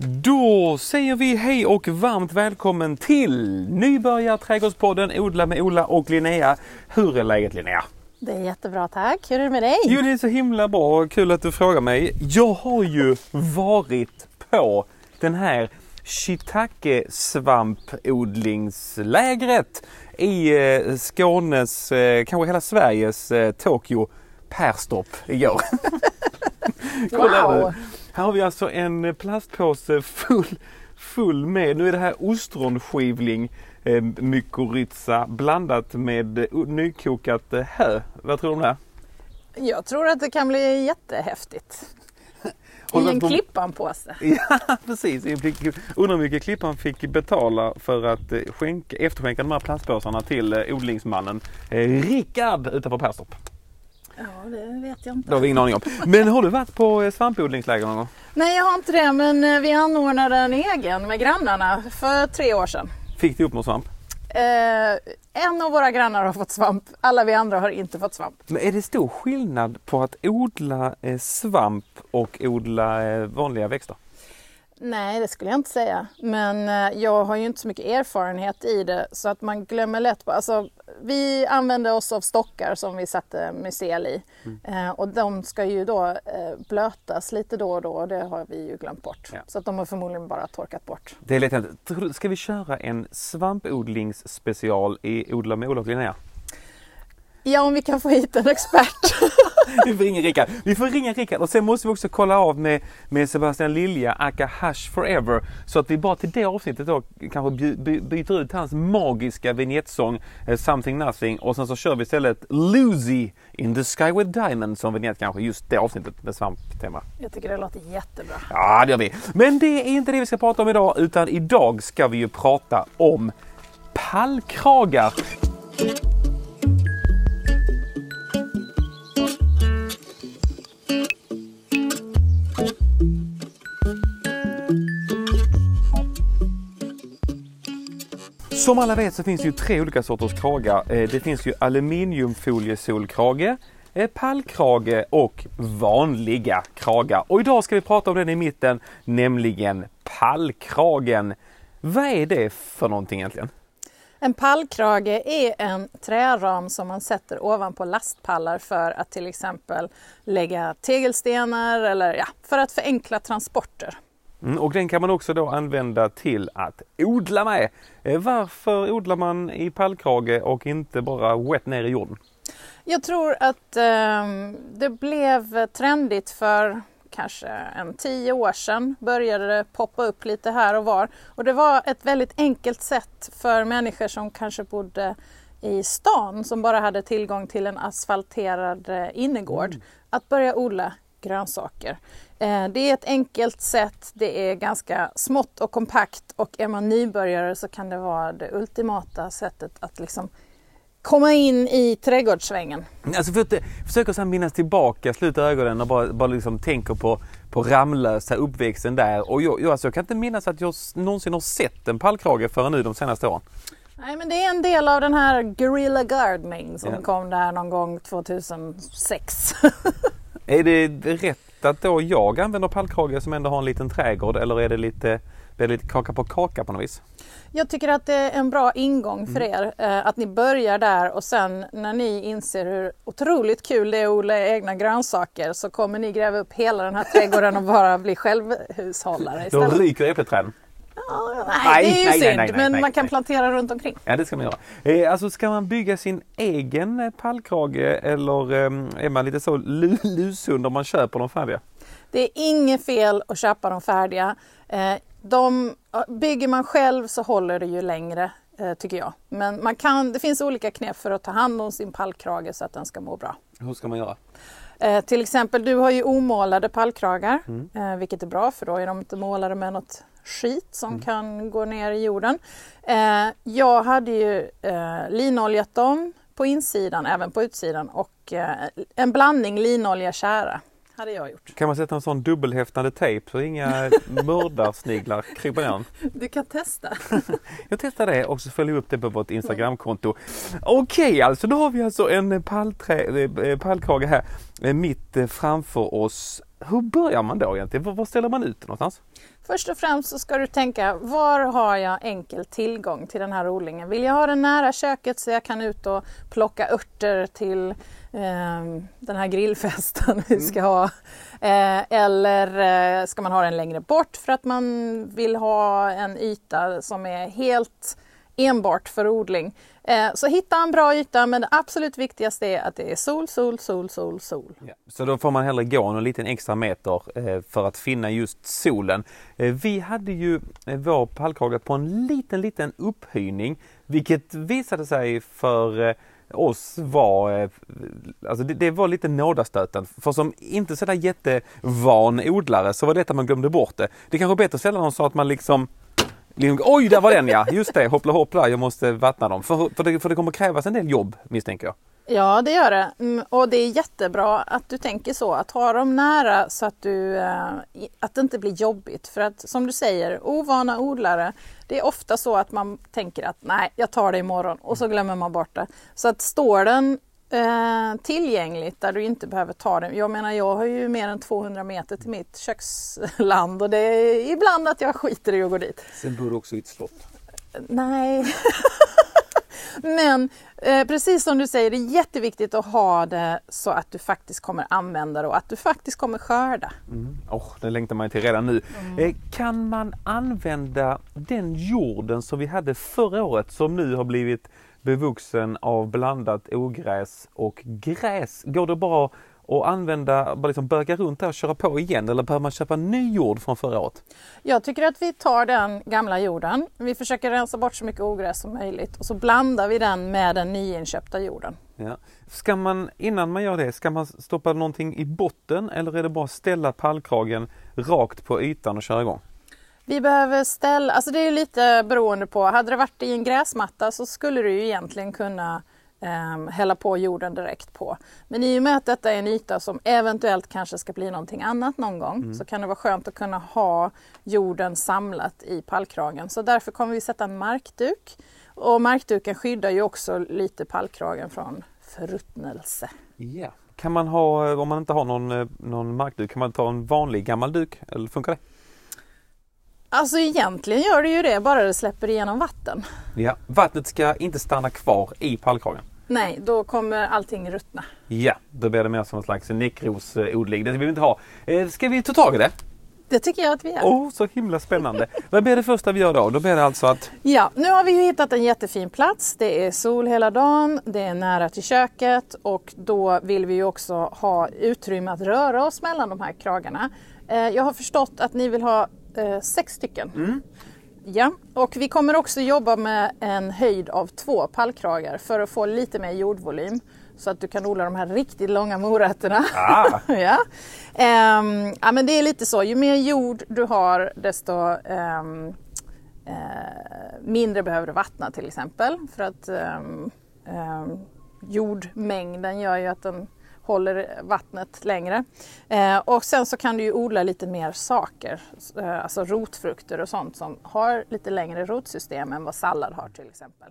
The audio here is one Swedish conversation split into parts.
Då säger vi hej och varmt välkommen till Nybörjarträdgårdspodden Odla med Ola och Linnea. Hur är läget Linnea? Det är jättebra tack. Hur är det med dig? Jo det är så himla bra, kul att du frågar mig. Jag har ju varit på den här shiitake svampodlingslägret i eh, Skånes, eh, kanske hela Sveriges eh, Tokyo Perstorp igår. Wow. Här har vi alltså en plastpåse full, full med, nu är det här ostronskivling eh, mykorrhiza blandat med eh, nykokat eh, hö. Vad tror du om det? Jag tror att det kan bli jättehäftigt. I en på- Klippan-påse. Ja precis, undrar hur mycket Klippan fick betala för att eh, skänka, efterskänka de här plastpåsarna till odlingsmannen Rickard utanför Perstorp. Ja, det vet jag inte. Det har vi ingen aning om. Men har du varit på eh, svampodlingsläger någon gång? Nej, jag har inte det, men eh, vi anordnade en egen med grannarna för tre år sedan. Fick du upp någon svamp? Eh, en av våra grannar har fått svamp, alla vi andra har inte fått svamp. Men är det stor skillnad på att odla eh, svamp och odla eh, vanliga växter? Nej, det skulle jag inte säga. Men eh, jag har ju inte så mycket erfarenhet i det så att man glömmer lätt på... Alltså, vi använder oss av stockar som vi satte mycel i. Eh, och de ska ju då eh, blötas lite då och då och det har vi ju glömt bort. Ja. Så att de har förmodligen bara torkat bort. Det är du- Ska vi köra en svampodlingsspecial i Odla med Ola och Linnea? Ja, om vi kan få hit en expert. Vi får ringa Rickard. Vi får ringa Rickard och sen måste vi också kolla av med, med Sebastian Lilja, aka Hash Forever. Så att vi bara till det avsnittet då kanske by, by, byter ut hans magiska vignettsång eh, Something Nothing och sen så kör vi istället Lucy in the Sky with Diamond som vignett kanske just det avsnittet med svamptema. jag tycker det låter jättebra. Ja, det gör vi. Men det är inte det vi ska prata om idag utan idag ska vi ju prata om pallkragar. Som alla vet så finns det ju tre olika sorters kragar. Eh, det finns ju aluminiumfoliesolkrage, eh, pallkrage och vanliga kragar. Och idag ska vi prata om den i mitten, nämligen pallkragen. Vad är det för någonting egentligen? En pallkrage är en träram som man sätter ovanpå lastpallar för att till exempel lägga tegelstenar eller ja, för att förenkla transporter. Mm, och den kan man också då använda till att odla med. Eh, Varför odlar man i pallkrage och inte bara wet ner i jorden? Jag tror att ehm, det blev trendigt för kanske en tio år sedan började det poppa upp lite här och var. Och det var ett väldigt enkelt sätt för människor som kanske bodde i stan som bara hade tillgång till en asfalterad eh, innergård att börja odla grönsaker. Eh, Det är ett enkelt sätt, det är ganska smått och kompakt och är man nybörjare så kan det vara det ultimata sättet att liksom komma in i trädgårdssvängen. Alltså för att, eh, så här minnas tillbaka, sluta ögonen och bara, bara liksom tänker på, på Ramlösa, uppväxten där. Och jag, jag, alltså jag kan inte minnas att jag någonsin har sett en pallkrage förrän nu de senaste åren. Nej men det är en del av den här guerrilla gardening som Ja. kom där någon gång 2006. Är det rätt att då jag använder pallkrage som ändå har en liten trädgård eller är det lite, blir det lite kaka på kaka på något vis? Jag tycker att det är en bra ingång för er eh, att ni börjar där och sen när ni inser hur otroligt kul det är att odla egna grönsaker så kommer ni gräva upp hela den här trädgården och bara bli självhushållare Då istället. ryker äppelträden. Nej, nej, det är ju nej, synd nej, men man kan plantera runt omkring. Ja det ska man göra. Eh, alltså ska man bygga sin egen eh, pallkrage eller eh, är man lite så lu- lusund om man köper dem färdiga? Det är inget fel att köpa de färdiga. Eh, De, bygger man själv så håller det ju längre eh, tycker jag. Men man kan, det finns olika knep för att ta hand om sin pallkrage så att den ska må bra. Hur ska man göra? Eh, till exempel, du har ju omålade pallkragar, eh, vilket är bra för då är de inte målade med något skit som kan gå ner i jorden. Eh, jag hade ju eh, linoljat dem på insidan, även på utsidan och eh, en blandning linolja tjära hade jag gjort. Kan man sätta en sån dubbelhäftande tejp så inga mördarsniglar kryper ner? Du kan testa. Jag testar det och så följer vi upp det på vårt Instagramkonto. Okej, alltså då har vi alltså en pallträ, eh, pallkrage här eh, mitt eh, framför oss. Hur börjar man då egentligen? Var, var ställer man ut det någonstans? Först och främst så ska du tänka, var har jag enkel tillgång till den här odlingen? Vill jag ha den nära köket så jag kan ut och plocka örter till eh, den här grillfesten vi ska ha? Eh, eller eh, ska man ha den längre bort för att man vill ha en yta som är helt enbart för odling? Eh, så hitta en bra yta men det absolut viktigaste är att det är sol, sol, sol, sol, sol. Ja. Så då får man hellre gå någon liten extra meter eh, för att finna just solen. Eh, vi hade ju vår pallkrage på en liten, liten upphöjning vilket visade sig för oss var, alltså det, det, var lite nådastöten. För som inte sådär jättevan odlare så var det att man glömde bort det. Det kanske är bättre att ställa någon så att man liksom Oj, där var den ja! Just det, hoppla hoppla, jag måste vattna dem. För, för, det, för det kommer krävas en del jobb misstänker jag. Ja, det gör det. Mm, och det är jättebra att du tänker så, att ha dem nära så att, du, eh, att det inte blir jobbigt. För att som du säger, ovana odlare, det är ofta så att man tänker att nej, jag tar det imorgon och så glömmer man bort det. Så att står den eh, tillgängligt där du inte behöver ta den. Jag menar jag har ju mer än 200 meter till mitt köksland och det är ibland att jag skiter i att gå dit. Sen bor du också i ett slott? Nej. Men eh, precis som du säger, det är jätteviktigt att ha det så att du faktiskt kommer använda det och att du faktiskt kommer skörda. Mm. Oh, det längtar man till redan nu. Mm. Eh, kan man använda den jorden som vi hade förra året som nu har blivit bevuxen av blandat ogräs och gräs. Går det bara att använda, bara liksom böka runt där och köra på igen eller behöver man köpa ny jord från förra året? Jag tycker att vi tar den gamla jorden. Vi försöker rensa bort så mycket ogräs som möjligt och så blandar vi den med den nyinköpta jorden. Ja. Ska man, innan man gör det, ska man stoppa någonting i botten eller är det bara att ställa pallkragen rakt på ytan och köra igång? Vi behöver ställa, alltså det är lite beroende på, hade det varit i en gräsmatta så skulle du ju egentligen kunna eh, hälla på jorden direkt på. Men i och med att detta är en yta som eventuellt kanske ska bli någonting annat någon gång mm. så kan det vara skönt att kunna ha jorden samlat i pallkragen. Så därför kommer vi sätta en markduk. Och markduken skyddar ju också lite pallkragen från förruttnelse. Yeah. Kan man ha, om man inte har någon, eh, någon markduk, kan man ta en vanlig gammal duk? Eller funkar det? Alltså egentligen gör det ju det, bara det släpper igenom vatten. Ja, vattnet ska inte stanna kvar i pallkragen. Nej, då kommer allting ruttna. Ja, då blir det mer som en slags näckrosodling. Det vill vi inte ha. Eh, ska vi ta tag i det? Det tycker jag att vi gör. Åh, oh, så himla spännande. Vad blir det första vi gör då? Då blir det alltså att... Ja, nu har vi ju hittat en jättefin plats. Det är sol hela dagen, det är nära till köket och då vill vi ju också ha utrymme att röra oss mellan de här kragarna. Eh, jag har förstått att ni vill ha eh, sex stycken. Mm. Ja, och vi kommer också jobba med en höjd av två pallkragar för att få lite mer jordvolym så att du kan odla de här riktigt långa morötterna. Ah. ja. Um, ja, men det är lite så, ju mer jord du har desto um, uh, mindre behöver du vattna till exempel för att um, jordmängden gör ju att den håller vattnet längre. Eh, och sen så kan du ju odla lite mer saker, eh, alltså rotfrukter och sånt som har lite längre rotsystem än vad sallad har till exempel.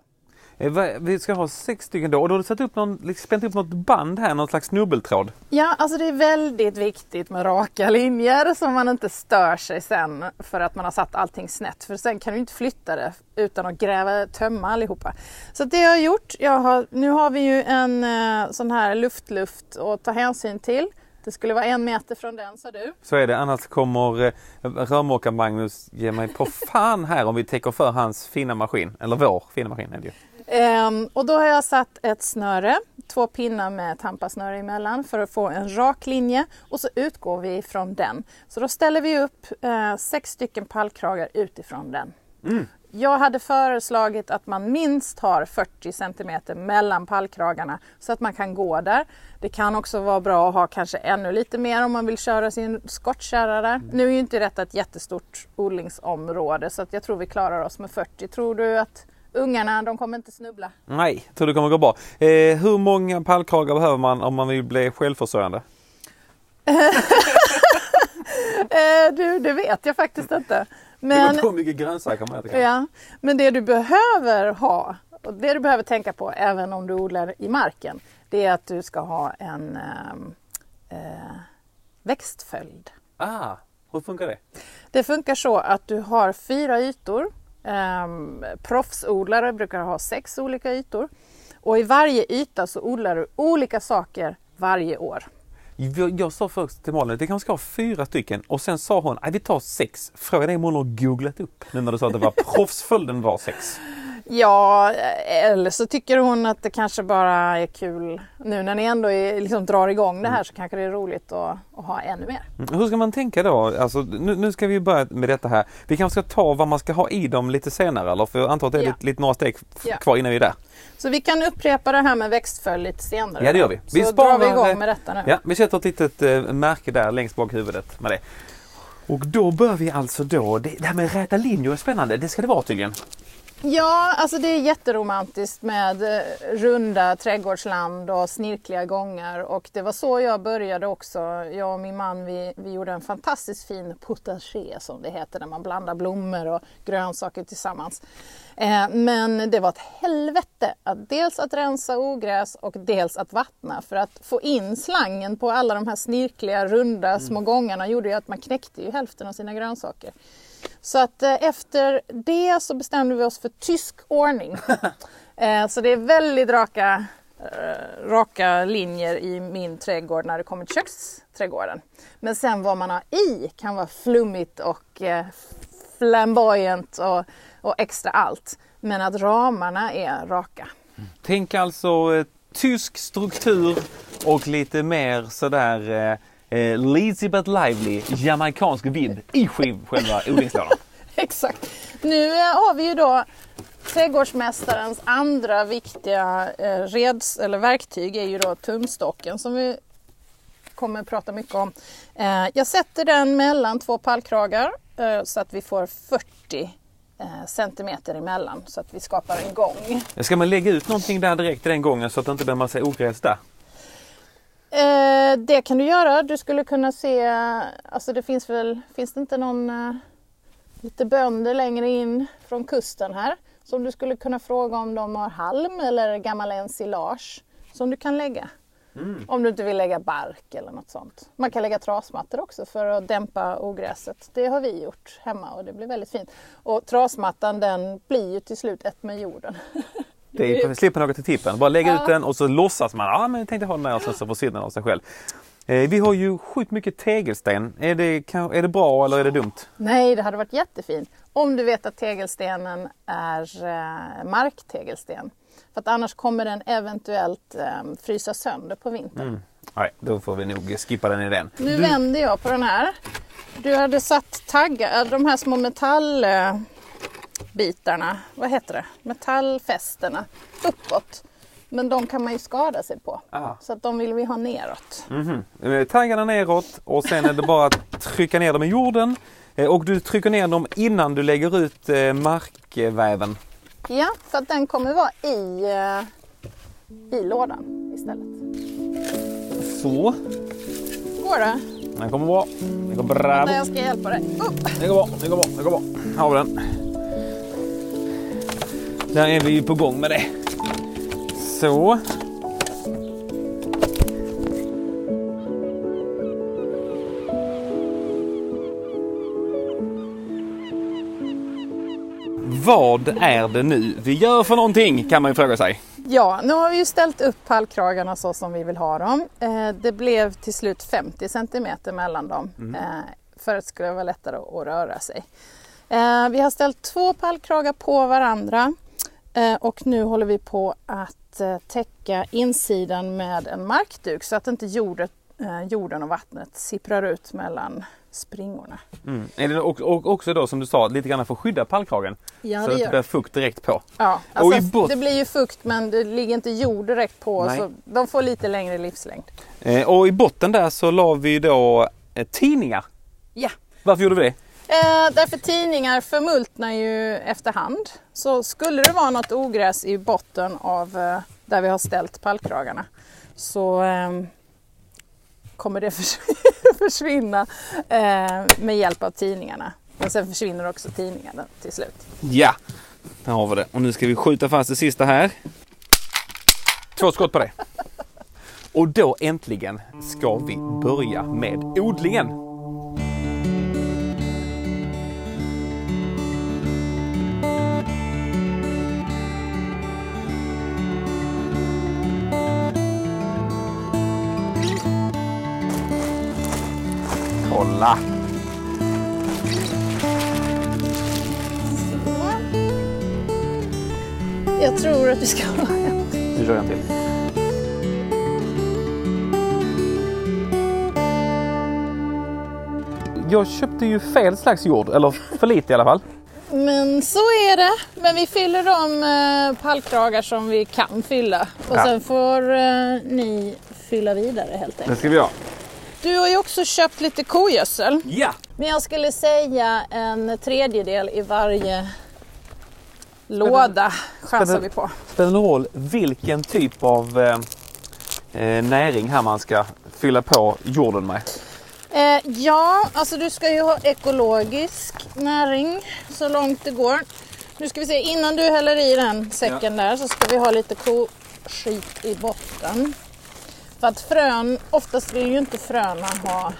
Eh, vi ska ha sex stycken då och då har du satt upp någon, liksom spänt upp något band här, någon slags snubbeltråd. Ja, alltså det är väldigt viktigt med raka linjer så man inte stör sig sen för att man har satt allting snett. För sen kan du inte flytta det utan att gräva, tömma allihopa. Så det jag har gjort, jag har, nu har vi ju en eh, sån här luftluft att ta hänsyn till. Det skulle vara en meter från den sa du. Så är det, annars kommer eh, rörmokar-Magnus ge mig på fan här om vi täcker för hans fina maskin. Eller vår fina maskin är det ju. Um, och då har jag satt ett snöre, två pinnar med tampasnöre emellan för att få en rak linje och så utgår vi från den. Så då ställer vi upp uh, sex stycken pallkragar utifrån den. Mm. Jag hade föreslagit att man minst har 40 cm mellan pallkragarna så att man kan gå där. Det kan också vara bra att ha kanske ännu lite mer om man vill köra sin skottkärra där. Mm. Nu är ju inte detta ett jättestort odlingsområde så att jag tror vi klarar oss med 40. Tror du att ungarna, de kommer inte snubbla. Nej, tror det kommer gå bra. Eh, hur många pallkragar behöver man om man vill bli självförsörjande? eh, du, det vet jag faktiskt inte. Men, det beror på hur mycket grönsaker man äter. Ja, men det du behöver ha och det du behöver tänka på även om du odlar i marken det är att du ska ha en ehm, eh, växtföljd. Ah, hur funkar det? Det funkar så att du har fyra ytor. Um, proffsodlare brukar ha sex olika ytor. Och i varje yta så odlar du olika saker varje år. Jag, jag sa först till Malin att vi kanske ska ha fyra stycken och sen sa hon att vi tar sex. Frågan är om hon har googlat upp nu när du sa att det var proffsföljden var sex. Ja, eller så tycker hon att det kanske bara är kul nu när ni ändå är, liksom drar igång det här så kanske det är roligt att, att ha ännu mer. Mm. Hur ska man tänka då? Alltså, nu, nu, ska vi börja med detta här. Vi kanske ska ta vad man ska ha i dem lite senare eller? För jag antar att det är Ja. lite, lite några steg Ja. kvar innan vi är där. Så vi kan upprepa det här med växtföljd lite senare. Ja, det gör vi. Vi så sparar- drar vi igång med detta nu. Ja, vi sätter ett litet eh, märke där längst bak huvudet med det. Och då bör vi alltså då, det, det här med räta linjer är spännande, det ska det vara tydligen. Ja, alltså det är jätteromantiskt med eh, runda trädgårdsland och snirkliga gångar och det var så jag började också. Jag och min man vi, vi gjorde en fantastiskt fin potager som det heter när man blandar blommor och grönsaker tillsammans. Eh, men det var ett helvete att dels att rensa ogräs och dels att vattna för att få in slangen på alla de här snirkliga runda små gångarna gjorde ju att man knäckte ju hälften av sina grönsaker. Så att eh, efter det så bestämde vi oss för tysk ordning. eh, så det är väldigt raka, eh, raka linjer i min trädgård när det kommer till köksträdgården. Men sen vad man har i kan vara flummigt och flamboyant och, och extra allt. Men att ramarna är raka. Tänk alltså tysk struktur och lite mer sådär eh, eh, lazy but lively jamaicansk vidd i skiv, själva odlingslådan. Exakt. Nu eh, har vi ju då trädgårdsmästarens andra viktiga eh, reds, eller verktyg är ju då tumstocken som vi kommer att prata mycket om. Eh, jag sätter den mellan två pallkragar eh, så att vi får 40 eh, centimeter emellan så att vi skapar en gång. Ska man lägga ut någonting där direkt den gången så att det inte blir massa ogräs där? Eh, det kan du göra. Du skulle kunna se, alltså det finns väl, finns det inte någon eh, lite bönder längre in från kusten här som du skulle kunna fråga om de har halm eller gammal ensilage som du kan lägga. Om du inte vill lägga bark eller något sånt. Man kan lägga trasmattor också för att dämpa ogräset. Det har vi gjort hemma och det blir väldigt fint. Och trasmattan den blir ju till slut ett med jorden. Det är, slipper något till tippen. Bara lägga Ja. ut den och så låtsas man ja men jag tänkte ha den där och sen så försvinner den av sig själv. Eh, vi har ju sjukt mycket tegelsten. Är det, kan, är det bra eller är det dumt? Nej, det hade varit jättefint om du vet att tegelstenen är eh, marktegelsten. För att annars kommer den eventuellt eh, frysa sönder på vintern. Nej, då får vi nog skippa den i den. Nu Du- vänder jag på den här. Du hade satt taggar, äh, de här små metallbitarna, vad heter det? Metallfästena uppåt. Men de kan man ju skada sig på. Ah. Så att de vill vi ha neråt. Mhm. Eh, Taggarna neråt och sen är det bara att trycka ner dem i jorden. Eh, Och du trycker ner dem innan du lägger ut eh, markväven. Ja, för att den kommer vara i, eh, i lådan istället. Så. Går det? Den kommer bra. Det går bra. Jag ska hjälpa dig. Upp! Det går bra, det går bra, det går bra. Här har vi den. Där är vi ju på gång med det. Så. Vad är det nu vi gör för någonting kan man ju fråga sig. Ja, nu har vi ju ställt upp pallkragarna så som vi vill ha dem. Eh, det blev till slut 50 centimeter mellan dem eh, för att det skulle vara lättare att, röra sig. Eh, vi har ställt två pallkragar på varandra och nu håller vi på att eh, täcka insidan med en markduk så att inte jordet, eh, jorden och vattnet sipprar ut mellan springorna. Mm. Det och, och också då som du sa lite grann för att skydda pallkragen? Ja, så det att det gör blir fukt direkt på. Ja, Och alltså, bot- det blir ju fukt men det ligger inte jord direkt på Nej. så de får lite längre livslängd. Eh, och i botten där så la vi då eh, tidningar. Ja. Varför gjorde vi det? Eh, därför tidningar förmultnar ju efterhand. Så skulle det vara något ogräs i botten av eh, där vi har ställt pallkragarna så eh, kommer det förs- försvinna eh, med hjälp av tidningarna. Men sen försvinner också tidningarna till slut. Ja, där har vi det. Och nu ska vi skjuta fast det sista här. Två skott på det. Och då äntligen ska vi börja med odlingen. Kolla! Jag tror att vi ska Nu kör jag en till. Jag köpte ju fel slags jord, eller för lite i alla fall. Men så är det. Men vi fyller de eh, pallkragar som vi kan fylla. Och Ja. sen får eh, ni fylla vidare helt Det enkelt. ska vi göra. Du har ju också köpt lite kogödsel. Ja! Men jag skulle säga en tredjedel i varje låda chansar det- vi på. Spelar det någon roll vilken typ av eh, eh, näring här man ska fylla på jorden med? Eh, ja, alltså du ska ju ha ekologisk näring så långt det går. Nu ska vi se, innan du häller i den säcken där så ska vi ha lite koskit i botten. För att frön, oftast vill ju inte fröna ha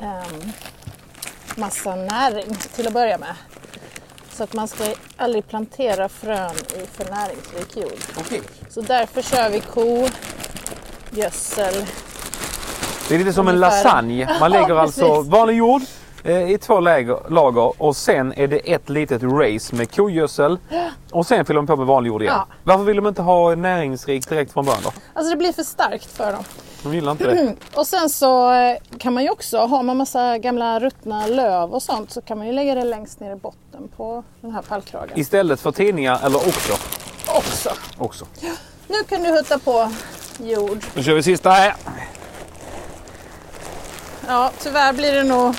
ehm, massa näring till att börja med. Så att man ska aldrig plantera frön i för näringsrik jord. Okej. Så därför kör vi kogödsel Det är lite som en Ungefär. lasagne. Man lägger alltså vanlig jord i två lager och sen är det ett litet race med kogödsel och sen fyller man på med vanlig jord igen. Ja. Varför vill de inte ha näringsrikt direkt från början då? Alltså det blir för starkt för dem. De gillar inte det. Och sen så eh, kan man ju också, har man massa gamla ruttna löv och sånt så kan man ju lägga det längst ner i botten på den här pallkragen. Istället för tidningar eller också. Också. också. Nu kan du hutta på jord. Nu kör vi sista här. Ja, tyvärr blir det nog...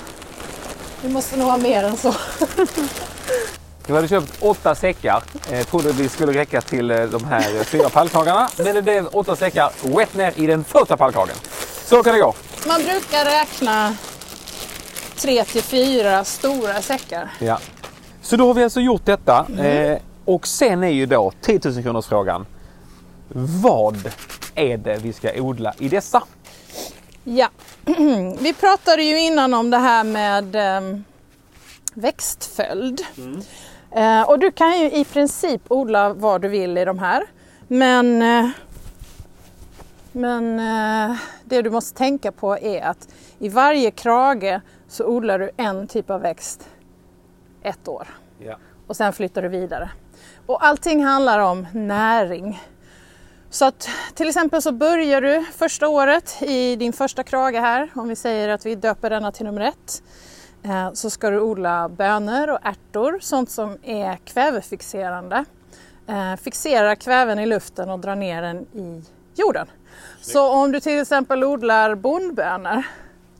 Vi måste nog ha mer än så. Vi hade köpt åtta säckar. Eh, trodde vi skulle räcka till eh, de här fyra pallkragarna. Men det blev åtta säckar rätt ner i den första pallkragen. Så kan det gå. Man brukar räkna tre till fyra stora säckar. Ja. Så då har vi alltså gjort detta. Eh, och sen är ju då 10 000 kronors frågan. Vad är det vi ska odla i dessa? Ja, vi pratade ju innan om det här med eh, växtföljd. Eh, och du kan ju i princip odla vad du vill i de här. Men, eh, men eh, det du måste tänka på är att i varje krage så odlar du en typ av växt ett år Ja. och sen flyttar du vidare. Och allting handlar om näring. Så att till exempel så börjar du första året i din första krage här, om vi säger att vi döper denna till nummer ett, eh, så ska du odla bönor och ärtor, sånt som är kvävefixerande. Eh, Fixera kväven i luften och dra ner den i jorden. Så om du till exempel odlar bondbönor,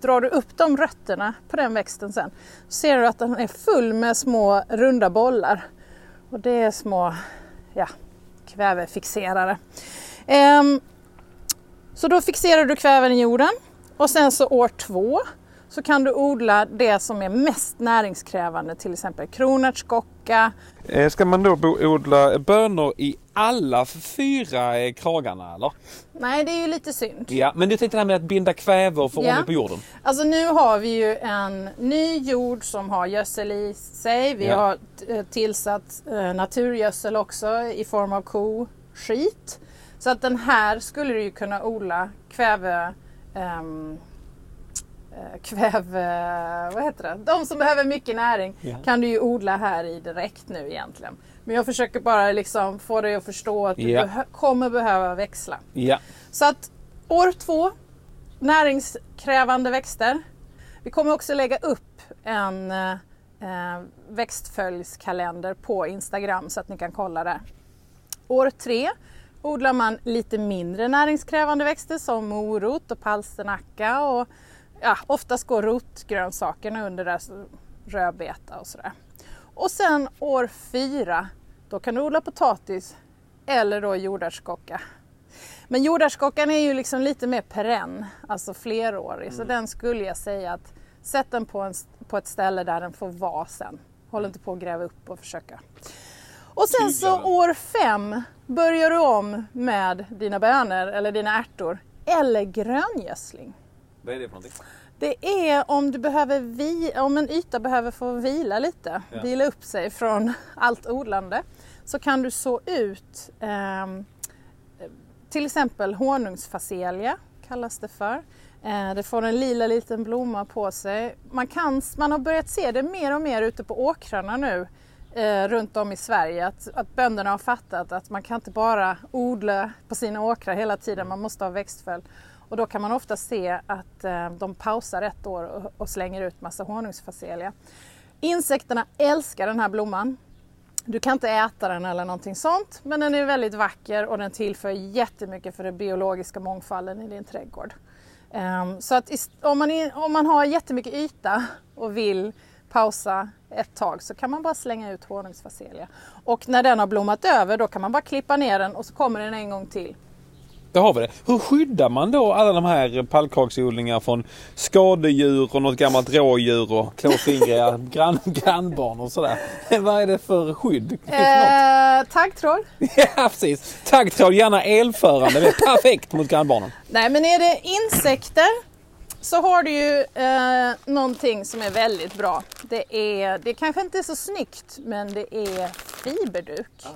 drar du upp de rötterna på den växten sen, så ser du att den är full med små runda bollar. Och det är små ja, kvävefixerare. Ehm, så då fixerar du kväven i jorden och sen så år två så kan du odla det som är mest näringskrävande, till exempel kronärtskocka. Eh, Ska man då odla bönor i alla fyra eh, kragarna eller? Nej, det är ju lite synd. Ja, men du tänkte det här med att binda kväve och få Ja. ordning på jorden. Alltså nu har vi ju en ny jord som har gödsel i sig. Vi Ja. har eh, tillsatt naturgödsel också i form av koskit. Så att den här skulle du ju kunna odla kväve ehm, eh, kväve, vad heter det? De som behöver mycket näring Ja. kan du ju odla här i direkt nu egentligen. Men jag försöker bara liksom få dig att förstå att du Ja. behö- kommer behöva växla. Ja. Så att år två, näringskrävande växter. Vi kommer också lägga upp en eh, växtföljskalender på Instagram så att ni kan kolla där. År tre odlar man lite mindre näringskrävande växter som morot och palsternacka och ja, oftast går rotgrönsakerna under där, rödbeta och sådär. Och sen år fyra, då kan du odla potatis eller då jordärtskocka. Men jordärtskockan är ju liksom lite mer perenn, alltså flerårig. Så den skulle jag säga att sätt den på, en, på ett ställe där den får vara sen. Håll inte på att gräva upp och försöka. Och sen så år fem börjar du om med dina bönor eller dina ärtor eller gröngödsling. Vad är det för någonting? Det är om, du behöver vi, om en yta behöver få vila lite, Ja. vila upp sig från allt odlande, så kan du så ut ehm, till exempel honungsfacelia kallas det för. Eh, det får en lila liten blomma på sig. Man, kan, man har börjat se det mer och mer ute på åkrarna nu eh, runt om i Sverige. Att, att bönderna har fattat att man kan inte bara odla på sina åkrar hela tiden, man måste ha växtföljd. Och då kan man ofta se att eh, de pausar ett år och, slänger ut massa honungsfacelia. Insekterna älskar den här blomman. Du kan inte äta den eller någonting sånt, men den är väldigt vacker och den tillför jättemycket för den biologiska mångfalden i din trädgård. Ehm, så att om man, är- om man har jättemycket yta och vill pausa ett tag så kan man bara slänga ut honungsfacelia. Och när den har blommat över då kan man bara klippa ner den och så kommer den en gång till. Där har vi det. Hur skyddar man då alla de här pallkaksodlingarna från skadedjur och något gammalt rådjur och klåfingriga grann, grannbarn och sådär? Vad är det för skydd? Finns? Eh, taggtråd. Ja precis. Taggtråd, gärna elförande. Det är perfekt mot grannbarnen. Nej men är det insekter så har du ju eh, någonting som är väldigt bra. Det är, det kanske inte är så snyggt men det är fiberduk. Eh,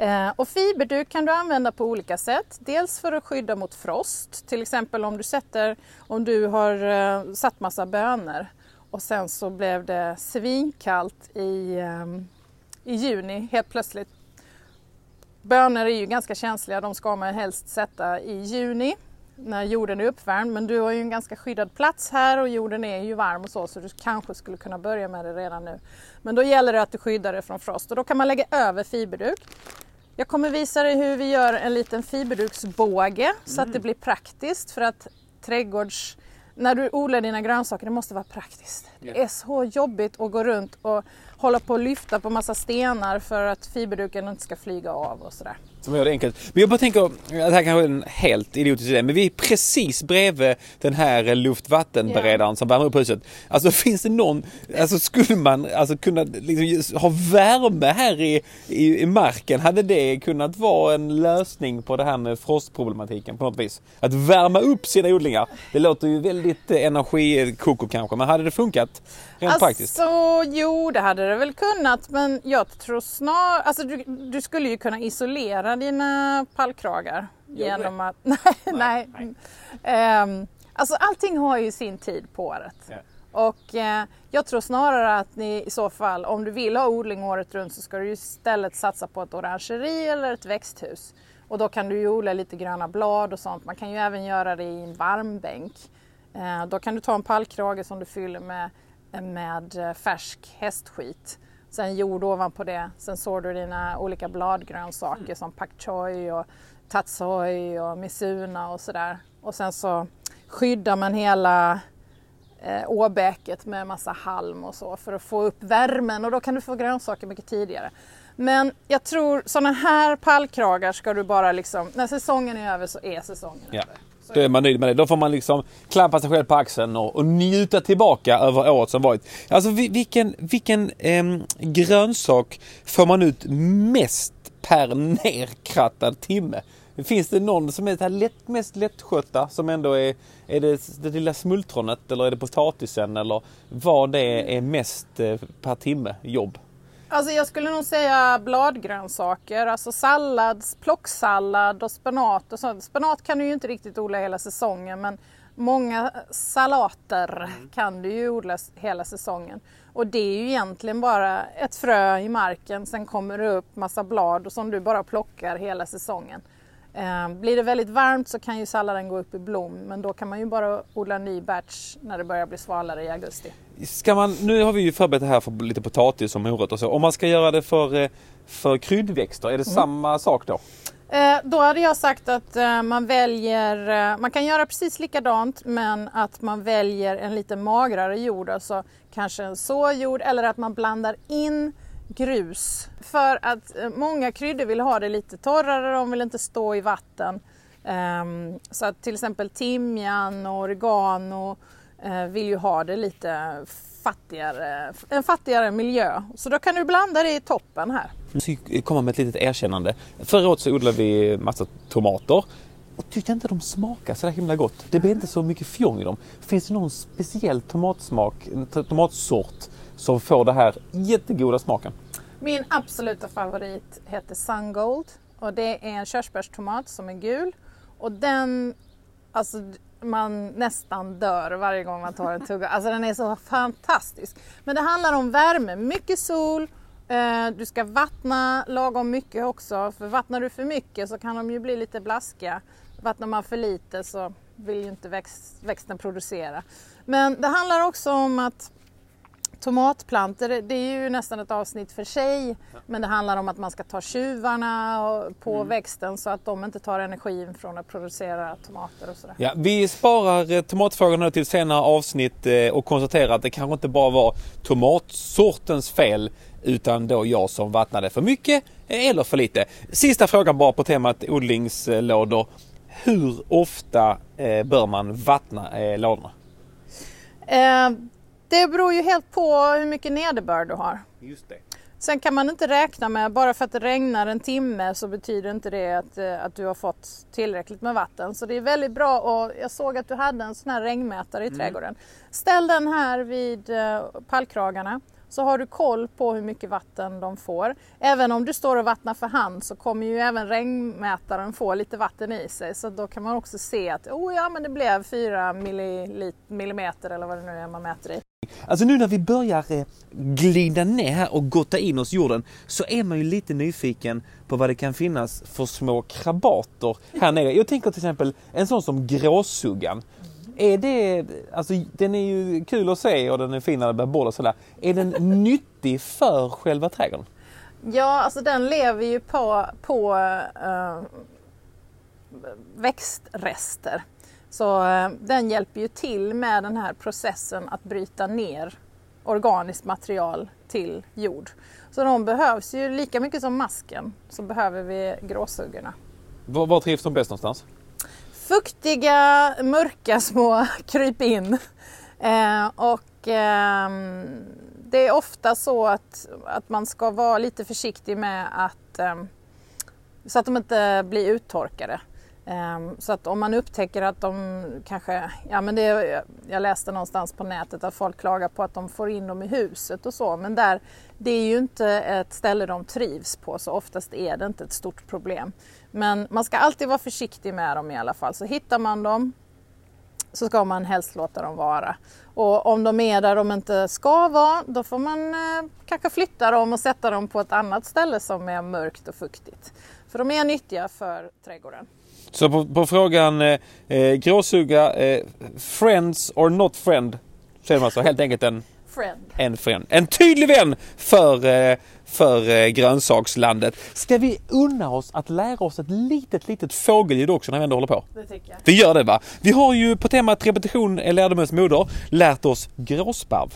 Eh, och fiberduk kan du använda på olika sätt. Dels för att skydda mot frost. Till exempel om du, sätter, om du har eh, satt massa bönor och sen så blev det svinkallt i, eh, i juni helt plötsligt. Bönor är ju ganska känsliga, de ska man helst sätta i juni när jorden är uppvärmd. Men du har ju en ganska skyddad plats här och jorden är ju varm och så så du kanske skulle kunna börja med det redan nu. Men då gäller det att du skyddar det från frost och då kan man lägga över fiberduk. Jag kommer visa dig hur vi gör en liten fiberduksbåge så att det blir praktiskt för att trädgårds... När du odlar dina grönsaker, det måste vara praktiskt. Det är så jobbigt att gå runt och hålla på och lyfta på massa stenar för att fiberduken inte ska flyga av och sådär. Som gör det enkelt. Men jag bara tänker, det här kanske är en helt idiotisk idé, men vi är precis bredvid den här luftvattenberedaren som värmer upp huset. Alltså finns det någon, alltså skulle man alltså kunna liksom, ha värme här i, i, i marken? Hade det kunnat vara en lösning på det här med frostproblematiken på något vis? Att värma upp sina odlingar. Det låter ju väldigt eh, energikoko kanske, men hade det funkat rent praktiskt? Alltså, jo det hade det väl kunnat men jag tror snarare, alltså du, du skulle ju kunna isolera dina pallkragar genom att, nej, nej. Ehm, alltså allting har ju sin tid på året. Ja. Och eh, jag tror snarare att ni i så fall, om du vill ha odling året runt så ska du istället satsa på ett orangeri eller ett växthus. Och då kan du ju odla lite gröna blad och sånt. Man kan ju även göra det i en varmbänk. Eh, då kan du ta en pallkrage som du fyller med, med eh, färsk hästskit. Sen jord ovanpå det. Sen sår du dina olika bladgrönsaker som pak choi och tatsoi och misuna och sådär. Och sen så skyddar man hela eh, åbäket med massa halm och så för att få upp värmen och då kan du få grönsaker mycket tidigare. Men jag tror sådana här pallkragar ska du bara liksom, när säsongen är över så är säsongen Ja. över. Då är man nöjd med det. Då får man liksom klappa sig själv på axeln och, och njuta tillbaka över året som varit. Alltså vilken, vilken ehm, grönsak får man ut mest per nerkrattad timme? Finns det någon som är det här lätt, mest lättskötta som ändå är, är det det lilla smultronet eller är det potatisen eller vad det är mest eh, per timme jobb? Alltså jag skulle nog säga bladgrönsaker, alltså sallad, plocksallad och spenat och sånt. Spenat kan du ju inte riktigt odla hela säsongen men många salater kan du ju odla hela säsongen. Och det är ju egentligen bara ett frö i marken, sen kommer det upp massa blad och som du bara plockar hela säsongen. Eh, Blir det väldigt varmt så kan ju salladen gå upp i blom men då kan man ju bara odla en ny batch när det börjar bli svalare i augusti. Ska man, nu har vi ju förberett det här för lite potatis och morot och så. Om man ska göra det för, eh, för kryddväxter, är det samma sak då? Eh, Då hade jag sagt att eh, man väljer, man kan göra precis likadant men att man väljer en lite magrare jord, alltså kanske en såjord eller att man blandar in grus. För att eh, många kryddor vill ha det lite torrare, de vill inte stå i vatten. Ehm, så att till exempel timjan och oregano eh, vill ju ha det lite fattigare, en fattigare miljö. Så då kan du blanda det i toppen här. Jag ska komma med ett litet erkännande. Förra året så odlade vi massa tomater. och tyckte inte de smakade så där himla gott. Det blev inte så mycket fjong i dem. Finns det någon speciell tomatsmak, tomatsort som får det här jättegoda smaken? Min absoluta favorit heter Sungold och det är en körsbärstomat som är gul och den, alltså man nästan dör varje gång man tar en tugga. Alltså den är så fantastisk. Men det handlar om värme, mycket sol, eh, du ska vattna lagom mycket också för vattnar du för mycket så kan de ju bli lite blaskiga. Vattnar man för lite så vill ju inte växt, växten producera. Men det handlar också om att tomatplantor, det är ju nästan ett avsnitt för sig. Men det handlar om att man ska ta tjuvarna på mm. växten så att de inte tar energin från att producera tomater och sådär. Ja, vi sparar eh, tomatfrågorna till senare avsnitt eh, och konstaterar att det kanske inte bara var tomatsortens fel utan då jag som vattnade för mycket eller för lite. Sista frågan bara på temat odlingslådor. Hur ofta eh, bör man vattna lådorna? Eh, det beror ju helt på hur mycket nederbörd du har. Just det. Sen kan man inte räkna med, bara för att det regnar en timme så betyder inte det att, eh, att du har fått tillräckligt med vatten. Så det är väldigt bra och jag såg att du hade en sån här regnmätare i mm. trädgården. Ställ den här vid eh, pallkragarna så har du koll på hur mycket vatten de får. Även om du står och vattnar för hand så kommer ju även regnmätaren få lite vatten i sig så då kan man också se att oh ja men det blev 4 millimeter eller vad det nu är man mäter i. Alltså nu när vi börjar eh, glida ner här och gotta in oss jorden så är man ju lite nyfiken på vad det kan finnas för små krabater här nere. Jag tänker till exempel en sån som gråsuggan. Är det, alltså den är ju kul att se och den är fin när det blir boll och sådär. Är den nyttig för själva trädgården? Ja, alltså den lever ju på, på uh, växtrester. Så uh, den hjälper ju till med den här processen att bryta ner organiskt material till jord. Så de behövs ju lika mycket som masken så behöver vi gråsuggorna. Var, var trivs de bäst någonstans? Fuktiga, mörka små krypin. Eh, och eh, det är ofta så att, att man ska vara lite försiktig med att eh, så att de inte blir uttorkade. Ehm, så att om man upptäcker att de kanske, ja men det, jag läste någonstans på nätet att folk klagar på att de får in dem i huset och så men där, det är ju inte ett ställe de trivs på så oftast är det inte ett stort problem. Men man ska alltid vara försiktig med dem i alla fall så hittar man dem så ska man helst låta dem vara. Och om de är där de inte ska vara då får man eh, kanske flytta dem och sätta dem på ett annat ställe som är mörkt och fuktigt. För de är nyttiga för trädgården. Så på, på frågan eh, eh, gråsuga, eh, friends or not friend, så är man alltså helt enkelt en friend. En friend. En tydlig vän för, eh, för eh, grönsakslandet. Ska vi unna oss att lära oss ett litet, litet fågelljud också när vi ändå håller på? Det tycker jag. Vi gör det va? Vi har ju på temat repetition är lärdomens moder lärt oss gråsparv,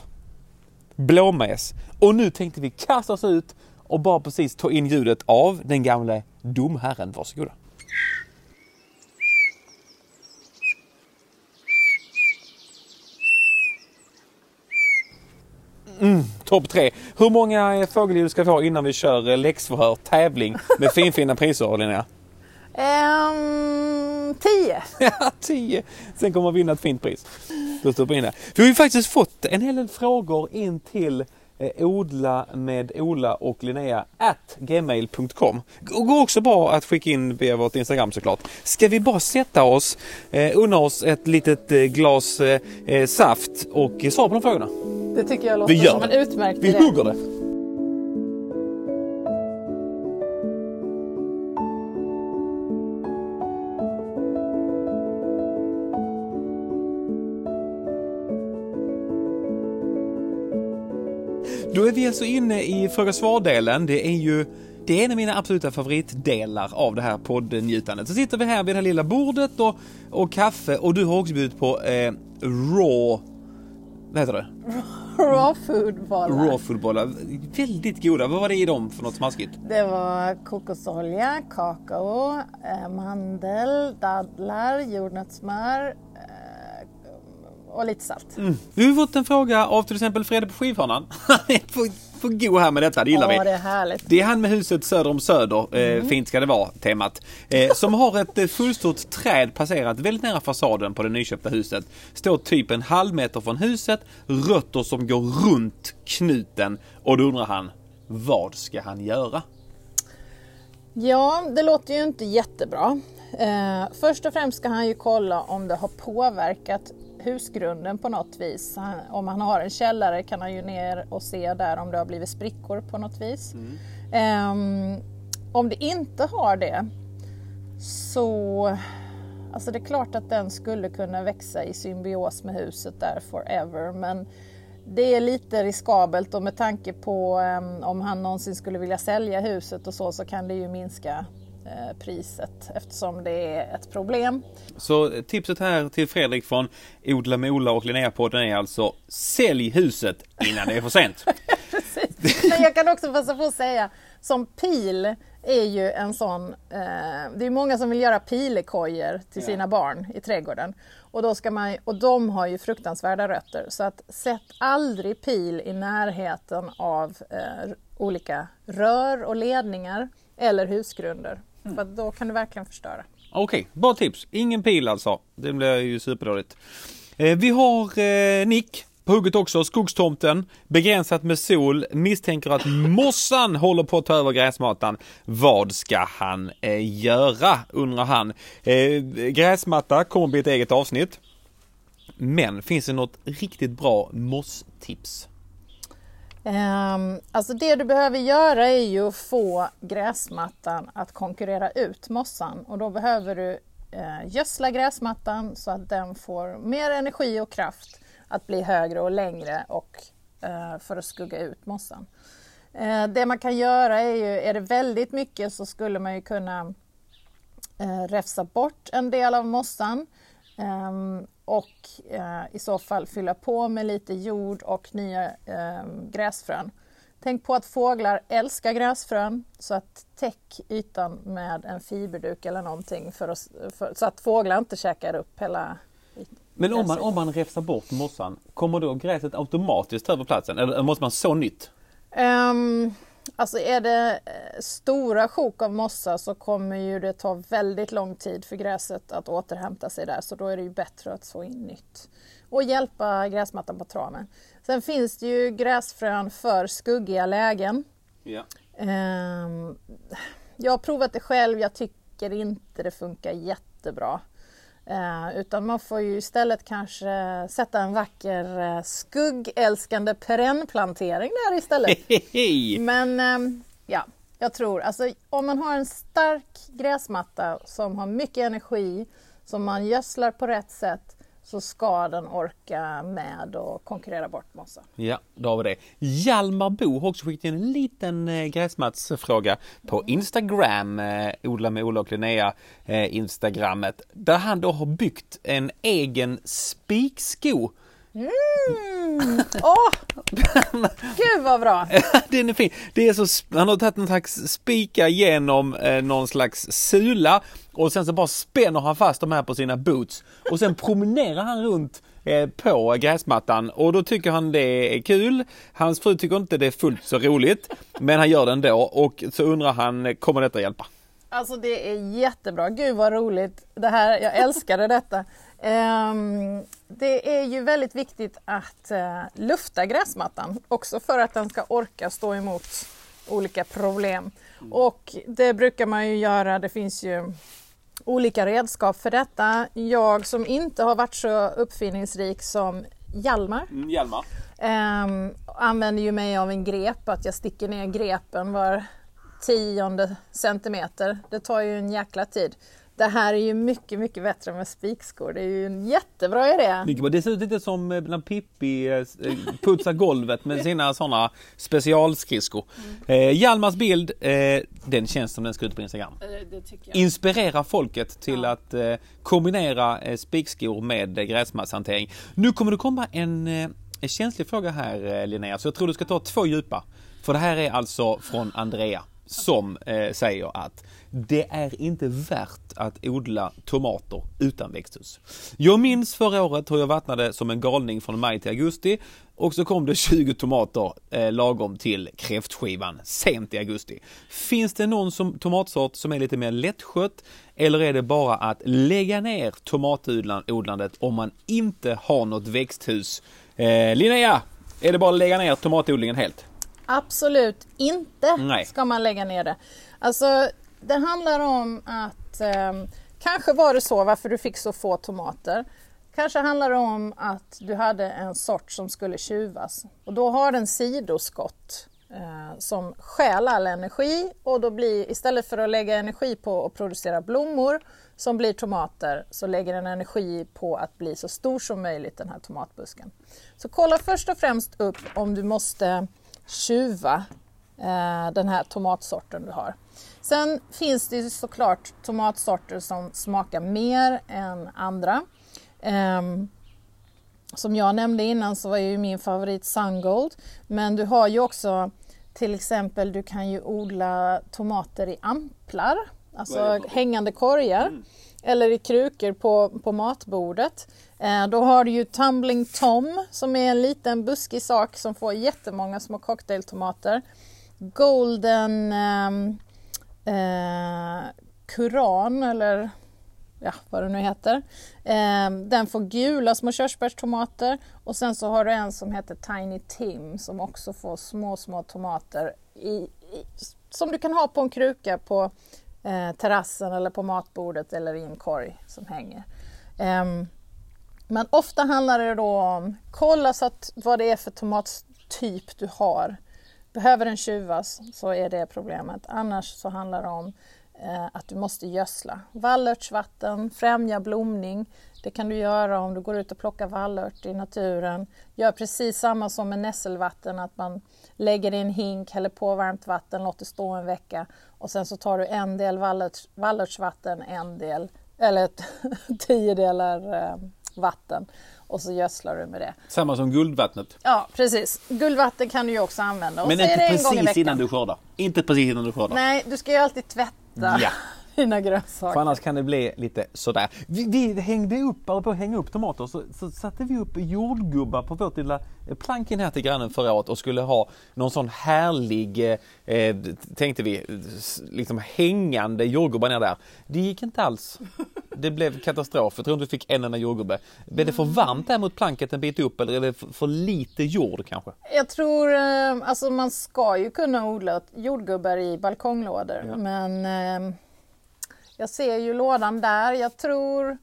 blåmes och nu tänkte vi kasta oss ut och bara precis ta in ljudet av den gamle domherren. Varsågoda. Mm, Topp tre. Hur många fågelljud ska vi ha innan vi kör eh, läxförhör, tävling med finfina priser Linnea? Um, tio. ja, tio. Sen kommer man vinna ett fint pris. Du stoppar in det. Vi har ju faktiskt fått en hel del frågor in till eh, odla med Ola och Linnea at gmail.com. Går också bra att skicka in via vårt Instagram såklart. Ska vi bara sätta oss, eh, unna oss ett litet eh, glas eh, eh saft och svara på de frågorna? Det tycker jag låter som en utmärkt Vi idé. Vi hugger det. Då är vi alltså inne i fråga svar-delen. Det är ju det är en av mina absoluta favoritdelar av det här poddnjutandet. Så sitter vi här vid det här lilla bordet och, och kaffe och du har också bjudit på eh, raw vad heter det? Raw food-bollar. Raw food-bollar. Väldigt goda. Vad var det i dem för något smaskigt? Det var kokosolja, kakao, eh, mandel, dadlar, jordnötssmör och lite salt. Mm. Vi har fått en fråga av till exempel Fredrik på skivhörnan. Han på, på go här med detta, det gillar Ja, vi. det är härligt. Det är han med huset söder om Söder, eh, fint ska det vara temat. Eh, som har ett eh, fullstort träd passerat väldigt nära fasaden på det nyköpta huset. Står typ en halv meter från huset, rötter som går runt knuten. Och då undrar han, vad ska han göra? Ja, det låter ju inte jättebra. Eh, först och främst ska han ju kolla om det har påverkat husgrunden på något vis. Han, om han har en källare kan han ju ner och se där om det har blivit sprickor på något vis. Ehm, om det inte har det så Alltså det är klart att den skulle kunna växa i symbios med huset där forever men det är lite riskabelt och med tanke på em, om han någonsin skulle vilja sälja huset och så så kan det ju minska priset eftersom det är ett problem. Så tipset här till Fredrik från Odla med Ola och Linnea-podden är alltså Sälj huset innan det är för sent. Precis. Men jag kan också passa på att säga, som pil är ju en sån, eh, det är många som vill göra pilekojor till Ja. sina barn i trädgården. Och, då ska man, och de har ju fruktansvärda rötter så att sätt aldrig pil i närheten av eh, olika rör och ledningar eller husgrunder. För då kan du verkligen förstöra. Okej, bra tips. Ingen pil alltså. Det blir ju superdåligt. Eh, vi har eh, Nick på hugget också. Skogstomten. Begränsat med sol. Misstänker att mossan håller på att ta över gräsmattan. Vad ska han eh, göra? Undrar han. Eh, gräsmatta kommer bli ett eget avsnitt. Men finns det något riktigt bra mosstips? Um, alltså det du behöver göra är ju att få gräsmattan att konkurrera ut mossan och då behöver du eh, gödsla gräsmattan så att den får mer energi och kraft att bli högre och längre och eh, för att skugga ut mossan. Eh, det man kan göra är ju, är det väldigt mycket så skulle man ju kunna eh, räfsa bort en del av mossan ehm, och eh, i så fall fylla på med lite jord och nya ehm, gräsfrön. Tänk på att fåglar älskar gräsfrön så att täck ytan med en fiberduk eller någonting för att, för, så att fåglar inte käkar upp hela ytan. Men om man, om man räfsar bort mossan, kommer då gräset automatiskt över platsen? Eller måste man så nytt? Um, alltså är det eh, stora sjok av mossa så kommer ju det ta väldigt lång tid för gräset att återhämta sig där så då är det ju bättre att så in nytt. Och hjälpa gräsmattan på traven. Sen finns det ju gräsfrön för skuggiga lägen. Ja. Ehm, jag har provat det själv, jag tycker inte det funkar jättebra. Eh, utan man får ju istället kanske sätta en vacker eh, skuggälskande perennplantering där istället. Hehehe. Men ehm, ja, jag tror alltså om man har en stark gräsmatta som har mycket energi, som man gödslar på rätt sätt, så ska den orka med och konkurrera bort mossa. Ja, då har vi det. Hjalmar Bo har också skickat in en liten eh, gräsmattsfråga på Instagram, eh, Odla med Ola och Linnea, eh, Instagrammet, där han då har byggt en egen spiksko. Mm. Åh! Gud vad bra! Den är fin. Det är så, han har tagit en slags spika genom eh, någon slags sula och sen så bara spänner han fast de här på sina boots och sen promenerar han runt eh, på gräsmattan och då tycker han det är kul. Hans fru tycker inte det är fullt så roligt men han gör det ändå och så undrar han, kommer detta hjälpa? Alltså det är jättebra. Gud vad roligt. Det här, jag älskade detta. Ehm, det är ju väldigt viktigt att eh, lufta gräsmattan också för att den ska orka stå emot olika problem. Och det brukar man ju göra. Det finns ju olika redskap för detta. Jag som inte har varit så uppfinningsrik som Hjalmar Mm, Hjalmar? Ehm, använder ju mig av en grep, att jag sticker ner grepen var tionde centimeter. Det tar ju en jäkla tid. Det här är ju mycket, mycket bättre med spikskor. Det är ju en jättebra idé. Det ser ut lite som eh, när Pippi eh, eh, putsar golvet med sina sådana specialskridskor. Eh, Hjalmars bild, eh, den känns som den ska ut på Instagram. Inspirera folket till Ja. att eh, kombinera spikskor med eh, gräsmattshantering. Nu kommer det komma en, en känslig fråga här Linnea, så jag tror du ska ta två djupa. För det här är alltså från Andrea. som eh, säger att det är inte värt att odla tomater utan växthus. Jag minns förra året hur jag vattnade som en galning från maj till augusti och så kom det 20 tomater eh, lagom till kräftskivan sent i augusti. Finns det någon som, tomatsort som är lite mer lättskött eller är det bara att lägga ner tomatodlandet om man inte har något växthus? Eh, Linnea, är det bara att lägga ner tomatodlingen helt? Absolut inte Nej. ska man lägga ner det. Alltså, det handlar om att eh, kanske var det så varför du fick så få tomater. Kanske handlar det om att du hade en sort som skulle tjuvas och då har den sidoskott eh, som stjäl all energi och då blir istället för att lägga energi på att producera blommor som blir tomater så lägger den energi på att bli så stor som möjligt den här tomatbusken. Så kolla först och främst upp om du måste tjuva den här tomatsorten du har. Sen finns det såklart tomatsorter som smakar mer än andra. Um, som jag nämnde innan så var ju min favorit Sungold. Men du har ju också till exempel, du kan ju odla tomater i amplar, alltså hängande korgar. Mm. Eller i krukor på, på matbordet. Eh, då har du ju Tumbling Tom som är en liten buskig sak som får jättemånga små cocktailtomater. Golden ehm, eh, eh, Kuran eller ja, vad det nu heter. Eh, den får gula små körsbärstomater och sen så har du en som heter Tiny Tim som också får små, små tomater i, i, som du kan ha på en kruka på eh, terrassen eller på matbordet eller i en korg som hänger. Eh, men ofta handlar det då om kolla så att vad det är för tomattyp du har. Behöver den tjuvas så är det problemet. Annars så handlar det om eh, att du måste gödsla. Vallörtsvatten, främja blomning. Det kan du göra om du går ut och plockar vallört i naturen. Gör precis samma som med nässelvatten, att man lägger i en hink, häller på varmt vatten, låter stå en vecka och sen så tar du en del vallörts, vallörtsvatten, en del, eller tio delar eh, vatten och så gödslar du med det. Samma som guldvattnet. Ja, precis. Guldvatten kan du ju också använda. Men inte precis innan du skördar. Inte precis innan du skördar. Nej, du ska ju alltid tvätta ja. Dina grönsaker. För annars kan det bli lite sådär. Vi, vi hängde upp, på att hänga upp tomater, så, så satte vi upp jordgubbar på vårt lilla plank in här till grannen förra året och skulle ha någon sån härlig, eh, tänkte vi, liksom hängande jordgubbar ner där. Det gick inte alls. Det blev katastrof. Jag tror inte vi fick en enda jordgubbe. Blev det för varmt där mot planket en bit upp eller är det för lite jord kanske? Jag tror, eh, alltså man ska ju kunna odla jordgubbar i balkonglådor ja. men eh, jag ser ju lådan där. Jag tror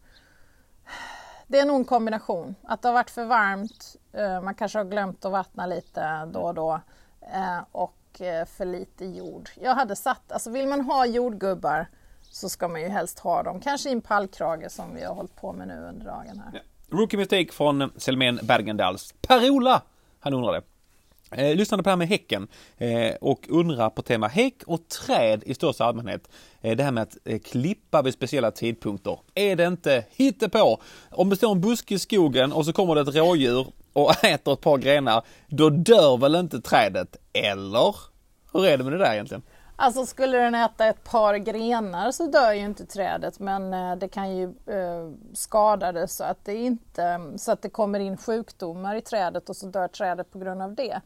det är nog en kombination. Att det har varit för varmt, eh, man kanske har glömt att vattna lite då och då eh, och eh, för lite jord. Jag hade satt, alltså vill man ha jordgubbar så ska man ju helst ha dem, kanske i en pallkrage som vi har hållit på med nu under dagen här. Ja. Rookie Mistake från Selmén Bergendals. Per-Ola, han undrade. Eh, lyssnade på det här med häcken eh, och undrar på tema häck och träd i största allmänhet. Eh, det här med att eh, klippa vid speciella tidpunkter. Är det inte hittepå? Om det står en buske i skogen och så kommer det ett rådjur och äter ett par grenar, då dör väl inte trädet? Eller? Hur är det med det där egentligen? Alltså skulle den äta ett par grenar så dör ju inte trädet men eh, det kan ju eh, skada det så att det inte så att det kommer in sjukdomar i trädet och så dör trädet på grund av det.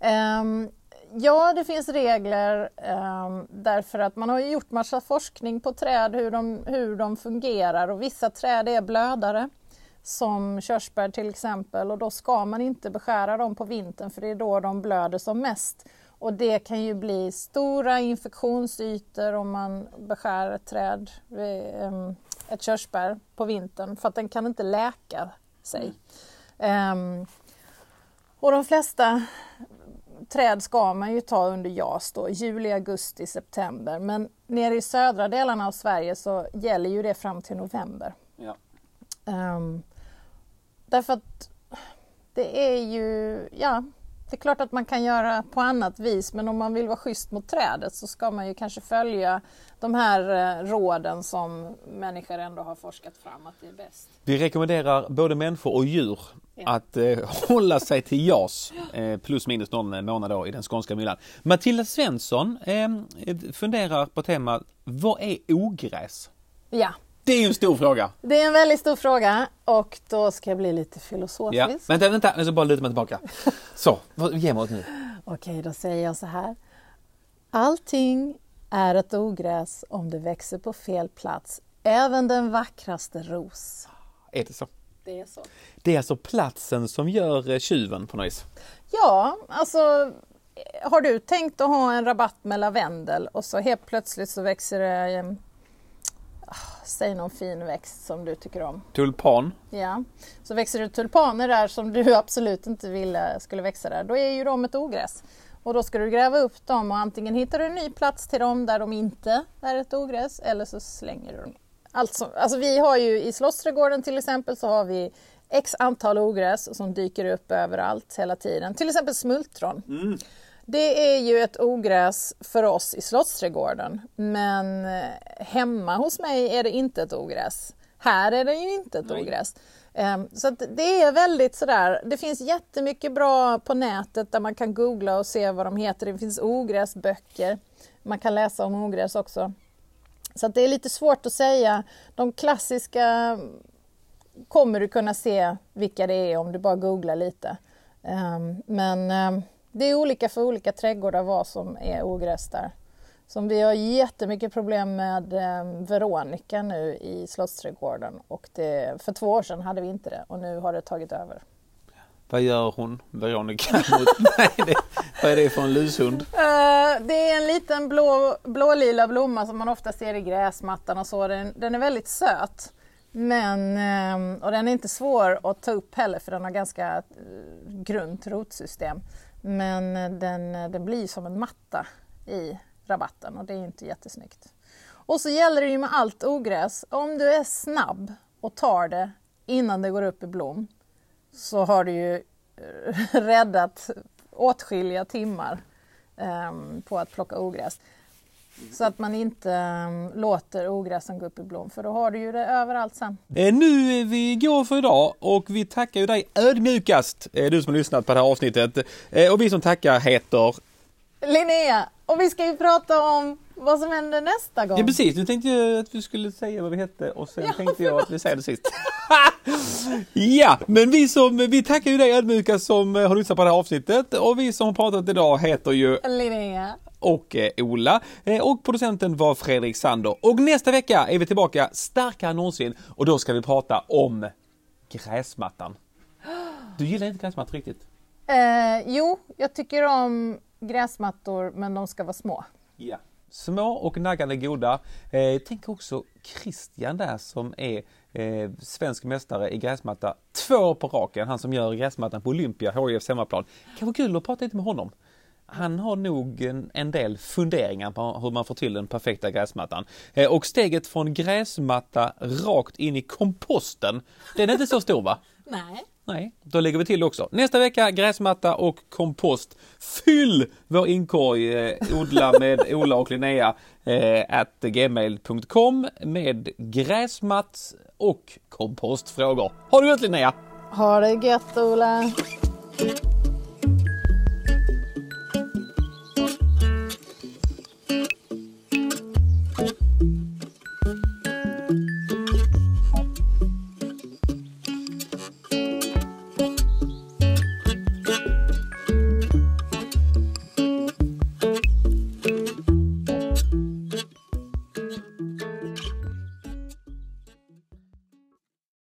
Ehm, ja, det finns regler ehm, därför att man har gjort massa forskning på träd hur de, hur de fungerar och vissa träd är blödare som körsbär till exempel och då ska man inte beskära dem på vintern för det är då de blöder som mest. Och det kan ju bli stora infektionsytor om man beskär ett träd, ehm, ett körsbär på vintern för att den kan inte läka sig. Mm. Um, och de flesta träd ska man ju ta under JAS då, juli, augusti, september. Men nere i södra delarna av Sverige så gäller ju det fram till november. Ja. Um, därför att det är ju, ja, Det är klart att man kan göra på annat vis men om man vill vara schysst mot trädet så ska man ju kanske följa de här eh, råden som människor ändå har forskat fram att det är bäst. Vi rekommenderar både människor och djur Ja. att eh, hålla sig till JAS eh, plus minus någon månad då i den skånska myllan. Matilda Svensson eh, funderar på temat Vad är ogräs? Ja, Det är ju en stor fråga. det är en väldigt stor fråga och då ska jag bli lite Ja. filosofisk. Vänta, vänta, nu jag bara luta mig tillbaka. Så, ge mig åt nu. Okej, då säger jag så här. Allting är ett ogräs om det växer på fel plats. Även den vackraste ros. Är det så? Det är så. Det är alltså platsen som gör eh, tjuven på något vis. Ja, alltså har du tänkt att ha en rabatt med lavendel och så helt plötsligt så växer det, eh, säg någon fin växt som du tycker om. Tulpan. Ja, så växer det tulpaner där som du absolut inte ville skulle växa där. Då är ju de ett ogräs. Och då ska du gräva upp dem och antingen hittar du en ny plats till dem där de inte är ett ogräs eller så slänger du dem. Alltså, alltså vi har ju i Slottsträdgården till exempel så har vi x antal ogräs som dyker upp överallt hela tiden. Till exempel smultron. Det är ju ett ogräs för oss i Slottsträdgården men eh, hemma hos mig är det inte ett ogräs. Här är det ju inte ett Nej. ogräs. Ehm, Så det är väldigt sådär, det finns jättemycket bra på nätet där man kan googla och se vad de heter. Det finns ogräsböcker. Man kan läsa om ogräs också. Så det är lite svårt att säga. De klassiska kommer du kunna se vilka det är om du bara googlar lite. Ehm, Men ehm, det är olika för olika trädgårdar vad som är ogräs där. Som vi har jättemycket problem med ehm, Veronica nu i Slottsträdgården och det, för två år sedan hade vi inte det och nu har det tagit över. Vad gör hon, Veronica? Mot, nej, det, vad är det för en lushund? Eh, det är en liten blå, blålila blomma som man ofta ser i gräsmattan och så. Den, den är väldigt söt. Men, ehm, och den är inte svår att ta upp heller för den har ganska eh, grunt rotsystem. Men den, den blir som en matta i rabatten och det är inte jättesnyggt. Och så gäller det ju med allt ogräs. Om du är snabb och tar det innan det går upp i blom så har du ju eh, räddat åtskilliga timmar ehm, på att plocka ogräs. Så att man inte ehm, låter ogräsen gå upp i blom för då har du ju det överallt sen. Eh, nu är vi går för idag och vi tackar ju dig ödmjukast, eh, du som har lyssnat på det här avsnittet. Eh, och vi som tackar heter... Linnea, och vi ska ju prata om vad som händer nästa gång. Ja precis, nu tänkte jag att vi skulle säga vad vi hette och sen Ja, tänkte jag att vi säger det sist. ja, men vi som, vi tackar ju dig ödmjukast som har lyssnat på det här avsnittet och vi som har pratat idag heter ju Linnea. Och eh, Ola. Eh, och producenten var Fredrik Sander. Och nästa vecka är vi tillbaka starkare än någonsin och då ska vi prata om gräsmattan. Du gillar inte gräsmattor riktigt? Eh, jo, jag tycker om gräsmattor men de ska vara små. Ja. Små och naggande goda. Eh, tänk också Christian där som är eh, svensk mästare i gräsmatta två år på raken. Han som gör gräsmattan på Olympia, HIFs hemmaplan. Kan vara kul att prata lite med honom. Han har nog en, en del funderingar på hur man får till den perfekta gräsmattan. Eh, och steget från gräsmatta rakt in i komposten, den är inte så stor va? Nej. Nej, då lägger vi till också. Nästa vecka gräsmatta och kompost. Fyll vår inkorg, eh, odla med Ola och Linnea, eh, at gmail.com med gräsmatt och kompostfrågor. Har du gött Linnea? Ha det gött Ola!